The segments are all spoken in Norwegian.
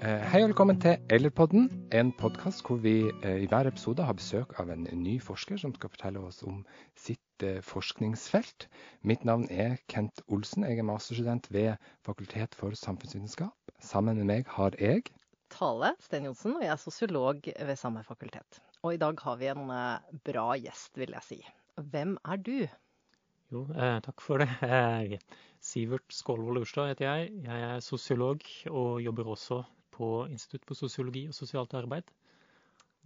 Eh, Hei og velkommen til Ellerpodden, en podkast hvor vi eh, i hver episode har besøk av en ny forsker som skal fortelle oss om sitt eh, forskningsfelt. Mitt navn er Kent Olsen. Jeg er masterstudent ved Fakultet for samfunnsvitenskap. Sammen med meg har jeg Tale Sten Johnsen, og jeg er sosiolog ved samme fakultet. Og i dag har vi en bra gjest, vil jeg si. Hvem er du? Jo, eh, takk for det. Eh, Sivert Skålvold Urstad heter jeg. Jeg er sosiolog og jobber også på Institutt for sosiologi og sosialt arbeid.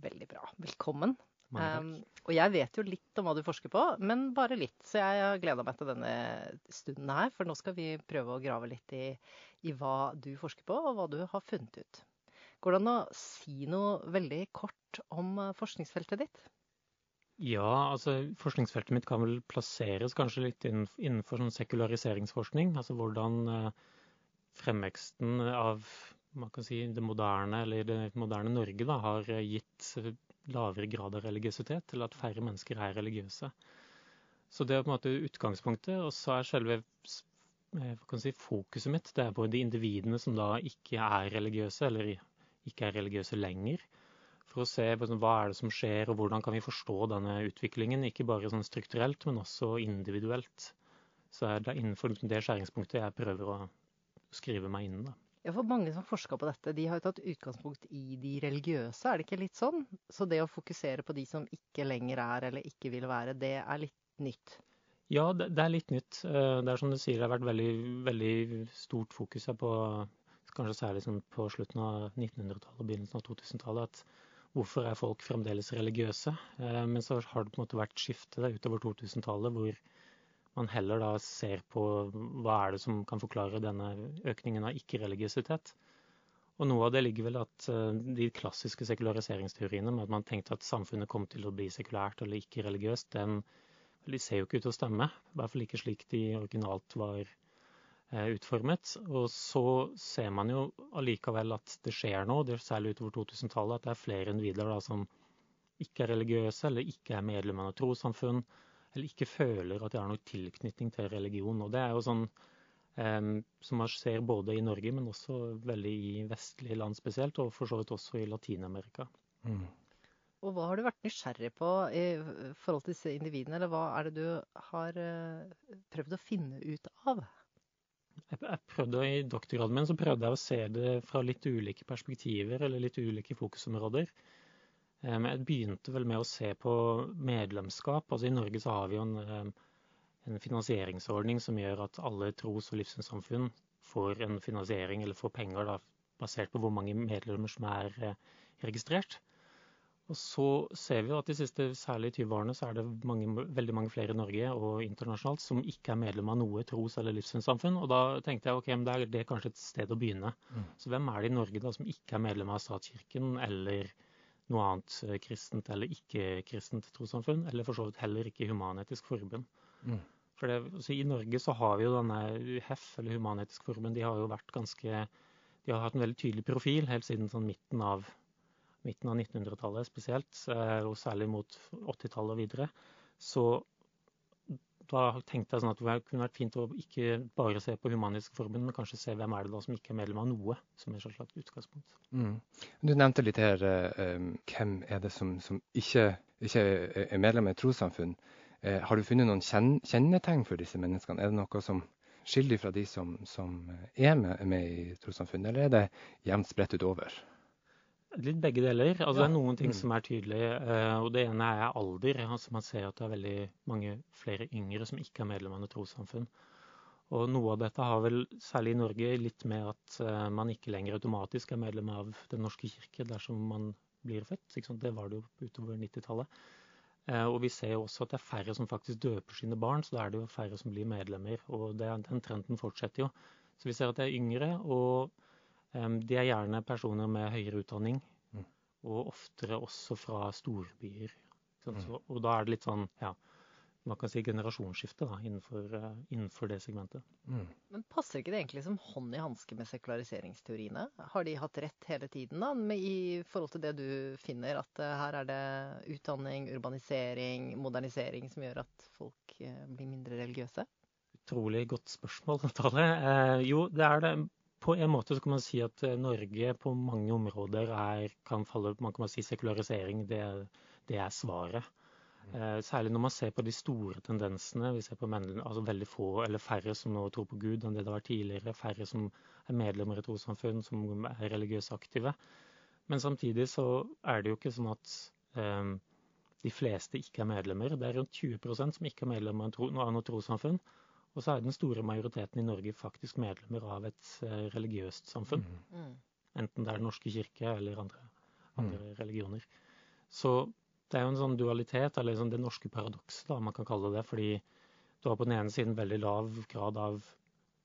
Veldig bra. Velkommen. Um, og jeg vet jo litt om hva du forsker på, men bare litt. Så jeg har gleda meg til denne stunden her, for nå skal vi prøve å grave litt i, i hva du forsker på, og hva du har funnet ut. Går det an å si noe veldig kort om eh, forskningsfeltet ditt? Ja, altså forskningsfeltet mitt kan vel plasseres kanskje litt innenfor sånn sekulariseringsforskning. Altså hvordan eh, fremveksten av man kan si, det moderne, eller det moderne Norge da, har eh, gitt eh, lavere grad av religiøsitet, til at færre mennesker er religiøse. Så det er på en måte utgangspunktet. Og så er selve eh, si, fokuset mitt det er på de individene som da ikke er religiøse, eller ikke er religiøse lenger for å se sånn, hva er det som skjer, og hvordan kan vi forstå denne utviklingen. Ikke bare sånn strukturelt, men også individuelt. Så er det innenfor liksom det skjæringspunktet jeg prøver å skrive meg inn. da. Ja, for mange som forska på dette, de har jo tatt utgangspunkt i de religiøse, er det ikke litt sånn? Så det å fokusere på de som ikke lenger er eller ikke vil være, det er litt nytt. Ja, det, det er litt nytt. Eh, Det er som du sier, det har vært veldig, veldig stort fokus her på kanskje særlig sånn på slutten av 1900-tallet og begynnelsen av 2000-tallet, at hvorfor er folk fremdeles religiøse? Eh, Men så har det på en måte vært skifte utover 2000-tallet, hvor man heller da ser på hva er det som kan forklare denne økningen av ikke-religiøsitet. Og noe av det ligger vel at eh, de klassiske sekulariseringsteoriene med at man tenkte at samfunnet kom til å bli sekulært eller ikke-religiøst, den de ser jo ikke ut til å stemme. I hvert fall ikke slik de originalt var eh, utformet. Og så ser man jo allikevel at det skjer noe, det er særlig utover 2000-tallet, at det er flere individer da, som ikke er religiøse, eller ikke er medlem av trossamfunn, eller ikke føler at de har noen tilknytning til religion. Og det er jo sånn um, som man ser både i Norge, men også veldig i vestlige land spesielt, og for så vidt også i Latin-Amerika. mm. Og hva har du vært nysgjerrig på i forhold til disse individene, eller hva er det du har eh, prøvd å finne ut av? Jeg, jeg prøvde I doktorgraden min så prøvde jeg å se det fra litt ulike perspektiver eller litt ulike fokusområder. Eh, Men jeg begynte vel med å se på medlemskap. Altså I Norge så har vi jo en, eh, en finansieringsordning som gjør at alle tros- og livssynssamfunn får en finansiering eller får penger da, basert på hvor mange medlemmer som er eh, registrert. Og så ser vi jo at de siste særlig 20 årene så er det mange, veldig mange flere i Norge og internasjonalt som ikke er medlem av noe tros- eller livssynssamfunn. Og da tenkte jeg ok, men det er det kanskje et sted å begynne. Mm. Så hvem er det i Norge da som ikke er medlem av statskirken eller noe annet eh, kristent eller ikke-kristent trossamfunn? Eller for så vidt heller ikke Human-Etisk Forbund. Mm. For det, I Norge så har vi jo denne HEF, eller Human-Etisk Forbund, de har jo vært ganske De har hatt en veldig tydelig profil helt siden sånn midten av midten av 1900-tallet spesielt, eh, og særlig mot 80-tallet og videre. Så da tenkte jeg sånn at det kunne vært fint å ikke bare se på Humanisk Forbund, men kanskje se hvem er det da som ikke er medlem av noe, som et slags utgangspunkt. Mm. Du nevnte litt her eh, um, hvem er det som, som ikke, ikke er- er medlem av et trossamfunn. Eh, har du funnet noen kjen kjennetegn for disse menneskene? Er det noe som skiller fra de som, som er med, med i trossamfunn, eller er det jevnt spredt utover? Litt begge deler. Altså, Det er noen ting Mm. som er tydelige. eh, og Det ene er alder. Altså, man ser at det er veldig mange flere yngre som ikke er medlem av noe trossamfunn. Og noe av dette har vel, særlig i Norge, litt med at eh, man ikke lenger automatisk er medlem av Den norske kirke dersom man blir født. Det var det jo utover 90-tallet. Eh, og vi ser jo også at det er færre som faktisk døper sine barn, så da er det jo færre som blir medlemmer. Og det, den trenden fortsetter jo. Så vi ser at det er yngre, og de er gjerne personer med høyere utdanning. Mm. Og oftere også fra storbyer. Mm. Så, og da er det litt sånn, ja, man kan si generasjonsskifte da, innenfor, eh, innenfor det segmentet. Mm. Men passer ikke det egentlig som hånd i hanske med sekulariseringsteoriene? Har de hatt rett hele tiden da, med, i forhold til det du finner, at eh, her er det utdanning, urbanisering, modernisering som gjør at folk eh, blir mindre religiøse? Utrolig godt spørsmål, Tale. Eh, jo, det er det på en måte så kan man si at eh, Norge på mange områder er, kan falle man kan si sekularisering. Det, det er svaret. Eh, særlig når man ser på de store tendensene. Vi ser på menn, altså veldig få eller færre som nå tror på Gud enn det det vært tidligere. Færre som er medlemmer i trossamfunn, som er religiøst aktive. Men samtidig så er det jo ikke sånn at eh, de fleste ikke er medlemmer. Det er rundt 20% som ikke er medlemmer av noe trossamfunn. Og så er den store majoriteten i Norge faktisk medlemmer av et uh, religiøst samfunn. Mm. mm. Enten det er Den norske kirke eller andre, andre mm. religioner. Så det er jo en sånn dualitet, eller sånn det norske paradokset, da man kan kalle det. Fordi du har på den ene siden veldig lav grad av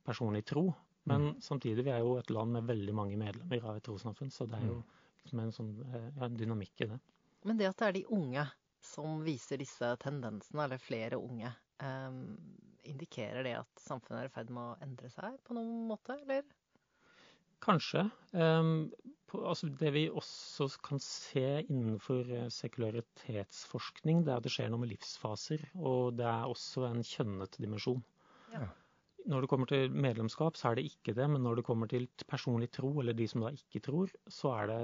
personlig tro. Men mm. samtidig, vi er jo et land med veldig mange medlemmer av et trossamfunn. Så det er jo mm. liksom en sånn ja, en dynamikk i det. Men det at det er de unge som viser disse tendensene, eller flere unge, um, indikerer det at samfunnet er i ferd med å endre seg på noen måte, eller? Kanskje. Um, på, altså det vi også kan se innenfor eh, sekularitetsforskning, det er at det skjer noe med livsfaser. Og det er også en kjønnet dimensjon. Ja. Når det kommer til medlemskap, så er det ikke det. Men når det kommer til personlig tro, eller de som da ikke tror, så er det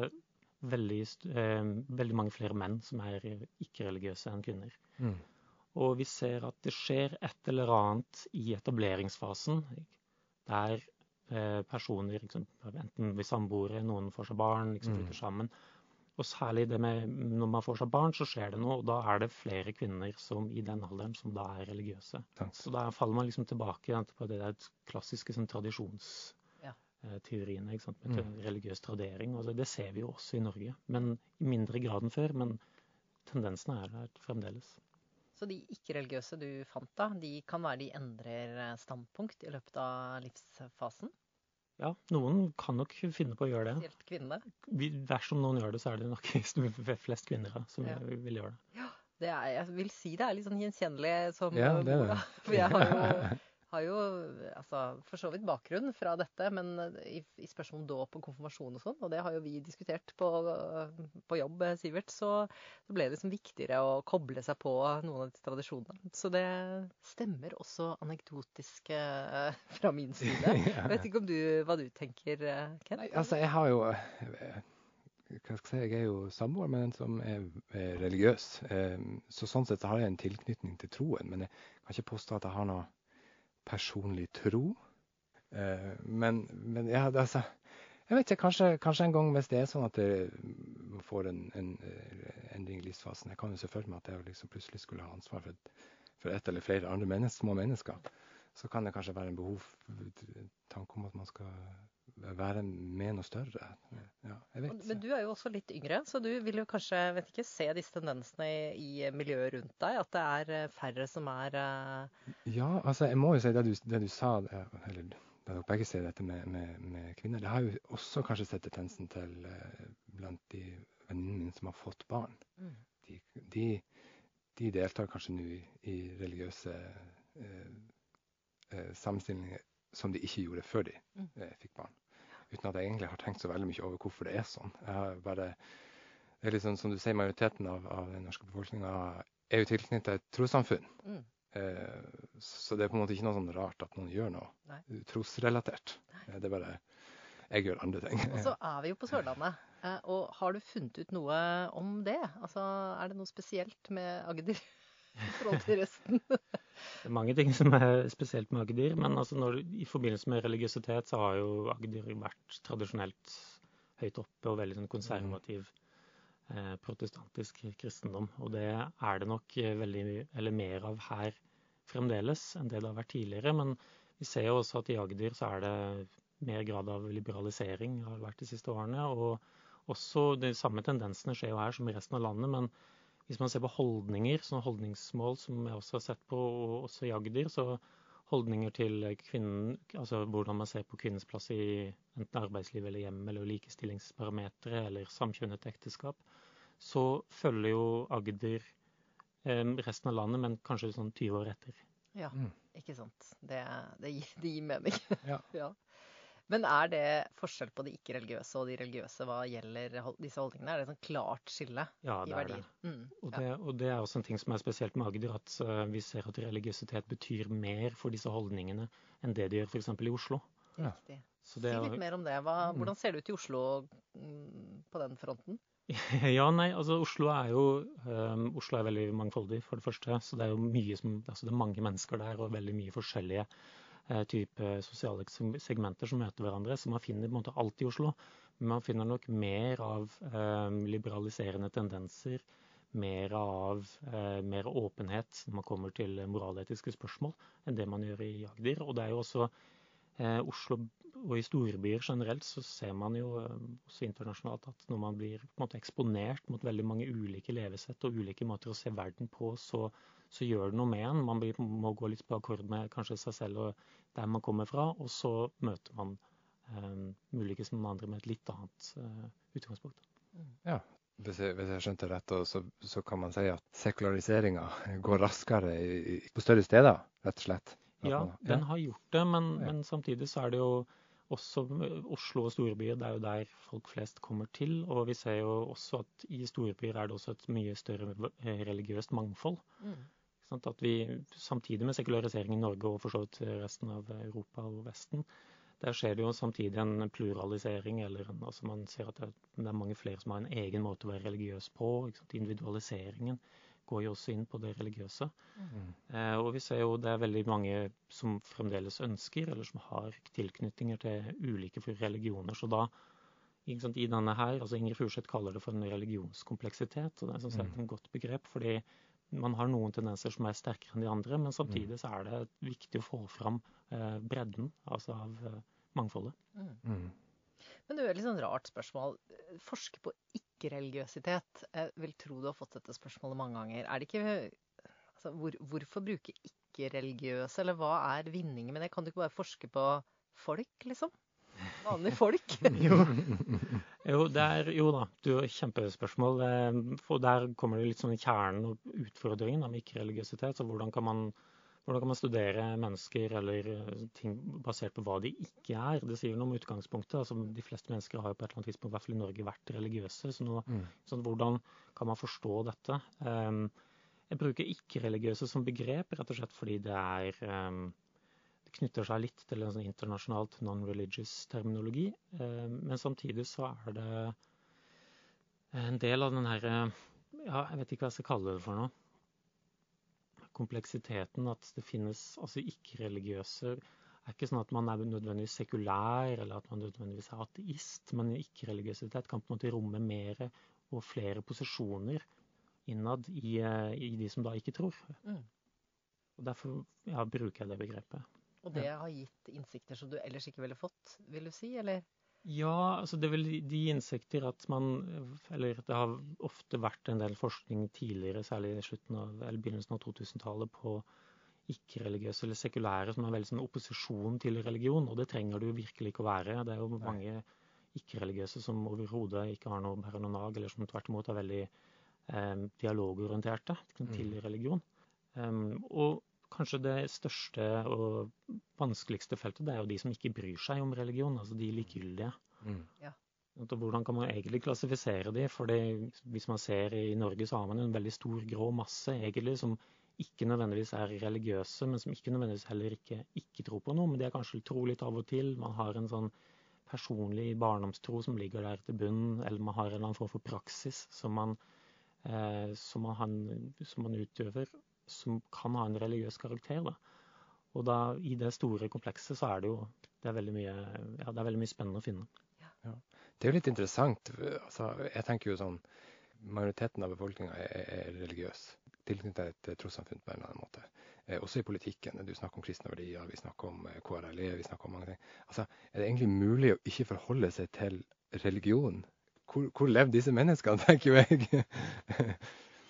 veldig, eh, veldig mange flere menn som er ikke-religiøse enn kvinner. Mm. Og vi ser at det skjer et eller annet i etableringsfasen. Der eh, personer, liksom, enten vi samboere, noen får seg barn, liksom flytter mm. sammen. Og særlig det med når man får seg barn, så skjer det noe. Og da er det flere kvinner som i den alderen som da er religiøse. Takk. Så da faller man liksom tilbake på det der klassiske sånn, tradisjonsteoriene. Ja. Med mm. religiøs tradering. Og det ser vi jo også i Norge. Men i mindre grad enn før. Men tendensene er der fremdeles. Så de ikke-religiøse du fant da, de kan være de endrer eh, standpunkt i løpet av livsfasen? Ja, noen kan nok finne på å gjøre det. Spesielt kvinner? Dersom noen gjør det, så er det nok flest kvinner som ja. vil gjøre det. Ja, det er, jeg vil si det er litt sånn gjenkjennelig som ja, det er det. For jeg har jo har jo altså, for så vidt bakgrunn fra dette, men i, i spørsmål om dåp og konfirmasjon og sånn, og det har jo vi diskutert på, på jobb, Sivert, så, så, ble det liksom viktigere å koble seg på noen av disse tradisjonene. Så det stemmer også anekdotisk eh, fra min side. Jeg vet ikke om du, hva du tenker, Kent? Ken? Nei, altså, jeg har jo eh, hva skal jeg si, jeg er jo samboer med en som er, er religiøs. Så sånn sett så har jeg en tilknytning til troen. Men jeg kan ikke påstå at jeg har noe personlig tro. Eh, men, men ja, altså Jeg vet ikke, kanskje, kanskje, en gang hvis det er sånn at det får en, en, eh, endring i livsfasen Jeg kan jo se for meg at jeg liksom plutselig skulle ha ansvar for for ett eller flere andre mennesker, små mennesker. Så kan det kanskje være en behov, tanke om at man skal være med noe større. Ja, Men du er jo også litt yngre, så du vil jo kanskje vet ikke, se disse tendensene i, i miljøet rundt deg? At det er eh, færre som er uh... Ja, altså jeg må jo si det du, det du sa, eller da dere begge sier dette med, med, med, kvinner, det har jo også kanskje sett tendensen til uh, blant de venninnene mine som har fått barn. Mm. De, de, de, deltar kanskje nå i, i religiøse uh, sammenstillinger som de ikke gjorde før de mm. fikk barn uten at jeg egentlig har tenkt så veldig mye over hvorfor det er sånn. Jeg har bare, det er litt sånn, Som du sier, majoriteten av, av den norske befolkninga er jo tilknyttet et trossamfunn. Mm. Eh, så det er på en måte ikke noe sånn rart at noen gjør noe Nei. trosrelatert. Nei. Det er bare jeg gjør andre ting. Og så er vi jo på Sørlandet. Eh, og har du funnet ut noe om det? Altså, Er det noe spesielt med Agder i forhold til resten? Det er mange ting som er spesielt med Agder, men altså når, i forbindelse med religiøsitet så har jo Agder vært tradisjonelt høyt oppe og veldig sånn konservativ eh, protestantisk kristendom. Og det er det nok eh, veldig eller mer av her fremdeles enn det det har vært tidligere. Men vi ser jo også at i Agder så er det mer grad av liberalisering har vært de siste årene. Og også de samme tendensene skjer jo her som i resten av landet. men hvis man ser på holdninger, sånne holdningsmål som jeg også har sett på, og også i Agder, så holdninger til kvinnen, altså hvordan man ser på kvinnens plass i enten arbeidsliv eller hjem, eller likestillingsparametere eller samkjønnet ekteskap, så følger jo Agder eh, resten av landet, men kanskje sånn 20 år etter. Ja, mm. ikke sant. Det, det, det gir mening. Ja. ja. Men er det forskjell på de ikke-religiøse og de religiøse hva gjelder disse holdningene? Er det et sånn klart skille ja, i verdier? Det. Mm, og, det, og, det, er også en ting som er spesielt med Agder, at uh, vi ser at religiøsitet betyr mer for disse holdningene enn det de gjør f.eks. i Oslo. Ja. Si litt mer om det. Hva, mm. hvordan ser det ut i Oslo mm, på den fronten? Ja, nei, altså Oslo er jo um, Oslo er veldig mangfoldig, for det første. Så det er jo mye som, altså det er mange mennesker der, og veldig mye forskjellige uh, type sosiale segmenter som møter hverandre. Så man finner på en måte alt i Oslo. Men man finner nok mer av um, liberaliserende tendenser. Mer av uh, mer åpenhet når man kommer til moraletiske spørsmål, enn det man gjør i Agder. Og det er jo også Oslo og i storbyer generelt så ser man jo eh, også internasjonalt at når man blir måte eksponert mot veldig mange ulike levesett og ulike måter å se verden på, så, så gjør det noe med en. Man blir, må gå litt på akkord med kanskje seg selv og der man kommer fra, og så møter man eh, muligens noen andre med et litt annet eh, utgangspunkt. Ja, hvis jeg, hvis jeg, skjønte rett, så, så, kan man si at sekulariseringa går raskere i, på større steder, rett og slett? Ja, den har gjort det, men, ja. men samtidig så er det jo også Oslo og storbyer, det er jo der folk flest kommer til. Og vi ser jo også at i storbyer er det også et mye større religiøst mangfold. Mm. At vi, Samtidig med sekulariseringen i Norge og for så vidt resten av Europa og Vesten, der skjer det jo samtidig en pluralisering. eller en, altså Man ser at det det er mange flere som har en egen måte å være religiøs på. Individualiseringen går jo også inn på det religiøse. Mm. Eh, og vi ser jo det er veldig mange som fremdeles ønsker, eller som har tilknytninger til ulike religioner. Så da, sant, i denne her, altså Ingrid Furseth kaller det for en religionskompleksitet. og Det er jeg er et godt begrep. fordi man har noen tendenser som er sterkere enn de andre, men samtidig så er det viktig å få fram eh, bredden altså av eh, mangfoldet. Mm. mm. Men det er et litt sånn rart spørsmål. Forske på ikke-religiøsitet. Jeg vil tro du har fått dette spørsmålet mange ganger. Er det ikke altså, hvor, Hvorfor bruke ikke-religiøse, eller hva er vinningen med det? Kan du ikke bare forske på folk, liksom? Vanlige folk? jo. jo, det er, jo da, du har kjempespørsmål. Eh, for der kommer det litt sånn i kjernen og utfordringen med ikke-religiøsitet. Så hvordan kan man hvordan kan man studere mennesker eller eh, ting basert på hva de ikke er? Det sier noe om utgangspunktet. altså De fleste mennesker har jo på et eller annet tidspunkt, i hvert fall i Norge, vært religiøse. Så nå, mm. sånn, hvordan kan man forstå dette? Um, jeg bruker ikke-religiøse som begrep rett og slett fordi det er um, Det knytter seg litt til en sånn internasjonalt non-religious terminologi. Um, men samtidig så er det en del av den herre Ja, jeg vet ikke hva jeg skal kalle det for noe kompleksiteten at det finnes altså ikke-religiøse er ikke sånn at man er nødvendigvis sekulær, eller at man nødvendigvis er ateist. Men ikke-religiøsitet kan på en måte romme mer og flere posisjoner innad i, eh, i de som da ikke tror. Mm. Og Derfor ja, bruker jeg det begrepet. Og det har gitt innsikter som du ellers ikke ville fått, vil du si, eller? Ja, altså det er vel de innsikter at man Eller det har ofte vært en del forskning tidligere, særlig i slutten av, eller begynnelsen av 2000-tallet, på ikke-religiøse eller sekulære som er veldig sånn opposisjon til religion. Og det trenger det jo virkelig ikke å være. Det er jo mange ikke-religiøse som overhodet ikke har noe paranonag, eller som tvert imot er veldig eh, dialogorienterte til mm. religion. Um, og kanskje det største og vanskeligste feltet, det er jo de som ikke bryr seg om religion, altså de likegyldige. Mm. Ja. Hvordan kan man egentlig klassifisere de? Fordi hvis man ser i Norge, så har man en veldig stor grå masse egentlig som ikke nødvendigvis er religiøse, men som ikke nødvendigvis heller ikke ikke tror på noe. Men de er kanskje tro litt av og til. Man har en sånn personlig barndomstro som ligger der til bunnen, eller man har en eller annen form for praksis som man, eh, som man, som man utøver som kan ha en religiøs karakter. Da. Og da, i det store komplekset så er det jo det er veldig mye, ja, det er veldig mye spennende å finne. Ja. Det er jo litt interessant. Altså, jeg tenker jo sånn Majoriteten av befolkninga er, er religiøs. Tilknyttet et trossamfunn på en eller annen måte. Eh, også i politikken. Du snakker om kristne verdier, vi snakker om eh, KRLE, vi snakker om mange ting. Altså, er det egentlig mulig å ikke forholde seg til religion? Hvor, hvor lever disse menneskene, tenker jo jeg.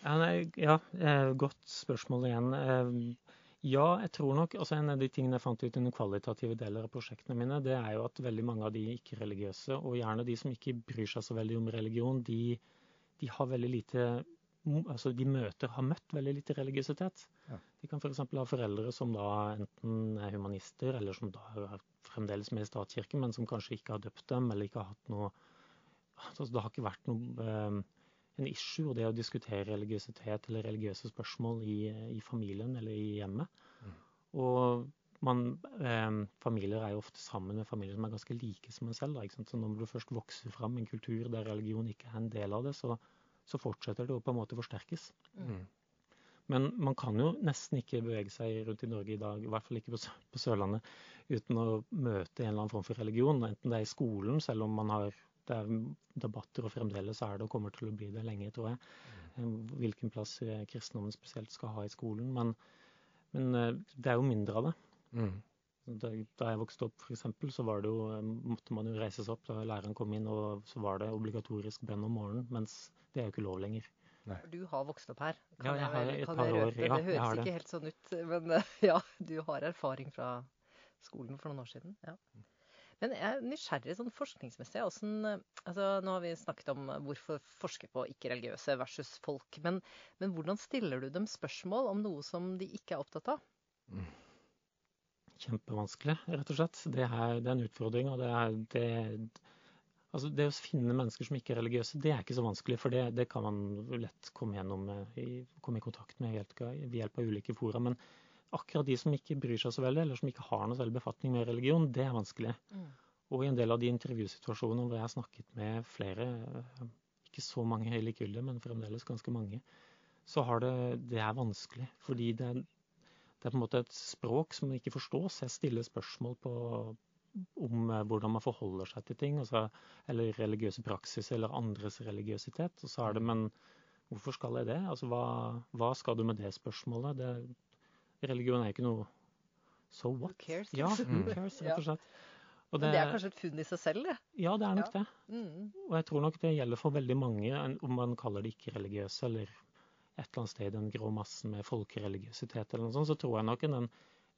Ja, nei, ja, eh, godt spørsmål igjen. Ja, jeg tror nok altså En av de tingene jeg fant ut under kvalitative deler av prosjektene mine, det er jo at veldig mange av de ikke-religiøse, og gjerne de som ikke bryr seg så veldig om religion, de, de har veldig lite altså de møter har møtt veldig lite religiøsitet. Ja. De kan f.eks. ha foreldre som da enten er humanister, eller som da er fremdeles med i statskirken, men som kanskje ikke har døpt dem, eller ikke har hatt noe altså Det har ikke vært noe eh, en issue, og det å diskutere religiøsitet eller religiøse spørsmål i, i familien eller i hjemmet. Mm. Og man, eh, familier er jo ofte sammen med familier som er ganske like som en selv. Da, ikke sant? Så når du først vokser fram en kultur der religion ikke er en del av det, så, så fortsetter det å på en måte forsterkes. Mm. Men man kan jo nesten ikke bevege seg rundt i Norge i dag, i hvert fall ikke på, på Sørlandet, uten å møte en eller annen form for religion. Enten det er i skolen, selv om man har det er debatter, og fremdeles er det og kommer til å bli det lenge, tror jeg. Mm. Hvilken plass kristendommen spesielt skal ha i skolen. Men, men eh, det er jo mindre av det. Mm. Da, da jeg vokste opp, f.eks., så var det jo, eh, måtte man jo reise seg opp da læreren kom inn, og så var det obligatorisk bønn om morgenen. Mens det er jo ikke lov lenger. Nei. Du har vokst opp her. Kan ja, jeg har et par år. Ja, det høres ikke helt sånn ut, men ja, du har erfaring fra skolen for noen år siden. Ja. Men jeg er nysgjerrig sånn forskningsmessig. Hvordan, altså, nå har vi snakket om hvorfor forske på ikke-religiøse versus folk. Men, men, hvordan stiller du dem spørsmål om noe som de ikke er opptatt av? Mm. Kjempevanskelig, rett og slett. Det er, det er en utfordring. og det er, det, Altså, det å finne mennesker som ikke er religiøse, det er ikke så vanskelig. For det, det kan man lett komme gjennom i, komme i kontakt med ved hjelp av ulike fora. Men akkurat de som ikke bryr seg så veldig, eller som ikke har noe særlig befatning med religion, det er vanskelig. Mm. Og i en del av de intervjusituasjonene hvor jeg har snakket med flere, ikke så mange likegyldige, men fremdeles ganske mange, så har det, det er vanskelig. Fordi det, det er på en måte et språk som ikke forstås. Jeg stiller spørsmål på, om eh, hvordan man forholder seg til ting, altså, eller religiøse praksis eller andres religiøsitet. Og så er det, men hvorfor skal jeg det? Altså, hva, hva skal du med det spørsmålet? Det, religion er ikke noe so what? Who cares? Ja, who cares, rett og slett. Og det, men det er kanskje et funn i seg selv, det? Ja, det er nok ja. det. Mm. Og jeg tror nok det gjelder for veldig mange, om man kaller det ikke-religiøse eller et eller annet sted i den grå massen med folkereligiøsitet eller noe sånt, så tror jeg nok den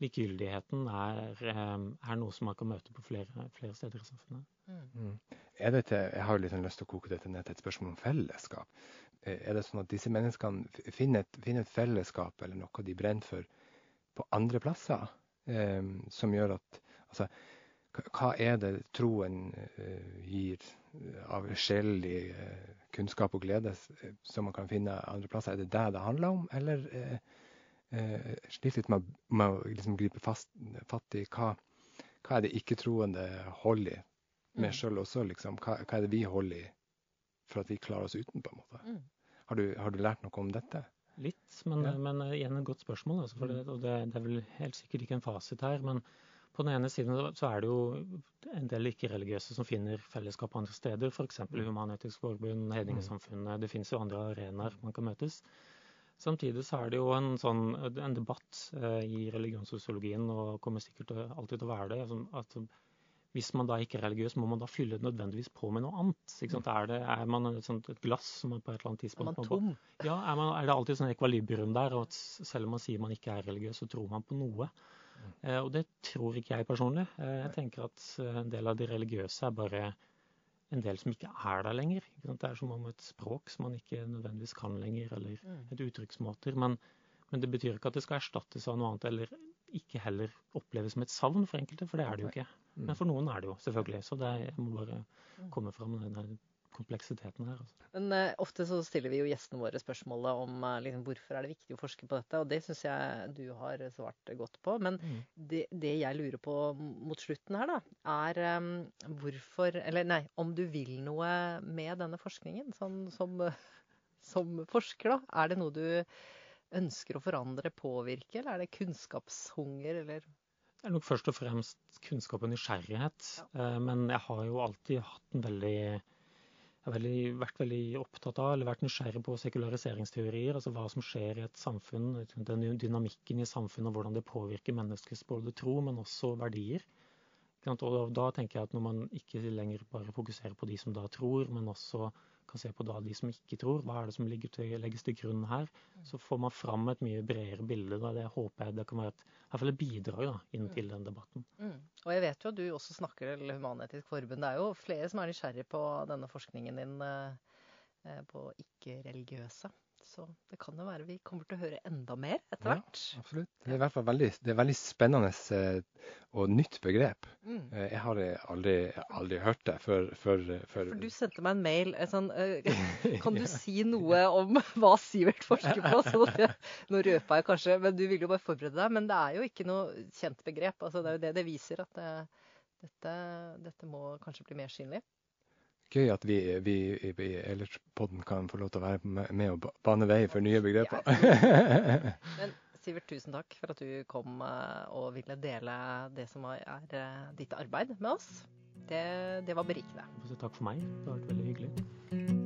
likegyldigheten er, eh, er, noe som man kan møte på flere, flere steder i samfunnet. Mm. mm. Er dette, jeg har jo litt lyst til å koke dette ned til et spørsmål om fellesskap. Eh, er det sånn at disse menneskene finner et, finner et fellesskap eller noe de brenner for på andre plasser, eh, som gjør at Altså, hva er det troen eh, gir av sjelelig eh, kunnskap og glede eh, som man kan finne andre plasser? Er det det det handler om, eller eh, eh, sliter litt med, med å liksom gripe fast, fatt i hva, hva er det ikke-troende holder i med mm. sjøl også? Liksom? Hva, hva, er det vi holder i for at vi klarer oss uten? på en måte? Mm. Har, du, har, du, lært noe om dette? Litt, men, ja. men uh, igjen et godt spørsmål. Altså, det, mm. og det, det, er vel helt sikkert ikke en fasit her. men på den ene siden så er det jo en del ikke-religiøse som finner fellesskap andre steder, f.eks. Mm. Human-Etisk Forbund, Hedningesamfunnet. Det finnes jo andre arenaer man kan møtes. Samtidig så er det jo en, sånn, en debatt eh, i religionssosiologien, og kommer sikkert alltid til å være det, at hvis man da ikke er religiøs, må man da fylle det nødvendigvis på med noe annet. Er, det, er, man et, glass som man på et eller annet tidspunkt Er man tom? Ja, er, man, er det alltid sånn ekvilibrium der, og at selv om man sier man ikke er religiøs, så tror man på noe. Mm. Eh, og det tror ikke jeg personlig. Eh, jeg tenker at eh, en del av de religiøse er bare en del som ikke er der lenger. Det er som om et språk som man ikke nødvendigvis kan lenger, eller mm. et uttrykksmåter. Men, men, det betyr ikke at det skal erstattes av noe annet, eller ikke heller oppleves som et savn for enkelte, for det er det jo ikke. Men for noen er det jo, selvfølgelig. Så det, jeg må bare mm. komme fram med den kompleksiteten her. Altså. Men uh, ofte så stiller vi jo gjestene våre spørsmålet om uh, liksom, hvorfor er det viktig å forske på dette, og det syns jeg du har svart godt på. Men mm. det, det, jeg lurer på mot slutten her, da, er um, hvorfor Eller nei, om du vil noe med denne forskningen sånn, som, som forsker, da. Er det noe du ønsker å forandre, påvirke, eller er det kunnskapshunger, eller Det er nok først og fremst kunnskap og nysgjerrighet. Ja. Eh, men jeg har jo alltid hatt en veldig har veldig, vært veldig opptatt av, eller vært nysgjerrig på sekulariseringsteorier. Altså hva som skjer i et samfunn, den dynamikken i samfunnet, og hvordan det påvirker menneskets både tro, men også verdier. Og da tenker jeg at når man ikke lenger bare fokuserer på de som da tror, men også kan se på da de som ikke tror, hva er det som til, legges til grunn her, så får man fram et mye bredere bilde. Da. Det håper jeg det kan være et, i hvert fall et bidrag da, inn til den debatten. Mm. Og jeg vet jo at du også snakker til Human-Etisk Forbund. Det er jo flere som er nysgjerrig på denne forskningen din eh, på ikke-religiøse. Så det kan jo være vi kommer til å høre enda mer etter hvert. Ja. Absolutt. Det er i hvert fall veldig, det er veldig spennende eh, og nytt begrep. Mm. Eh, Jeg har aldri, aldri hørt det før, før, før For du sendte meg en mail. eh, Sånn, kan du si noe om hva Sivert forsker på? Så nå røpa jeg kanskje, men du ville jo bare forberede deg. Men det er jo ikke noe kjent begrep. Altså, det er jo det det viser, at det, dette, dette må kanskje bli mer synlig. Gøy at vi, vi i Ellers-podden kan få lov til å være med og bane vei for nye begreper. Men Sivert, tusen takk for at du kom eh, og ville dele det som er eh, ditt arbeid med oss. Det, det var berikende. Takk for meg. Det har vært veldig hyggelig.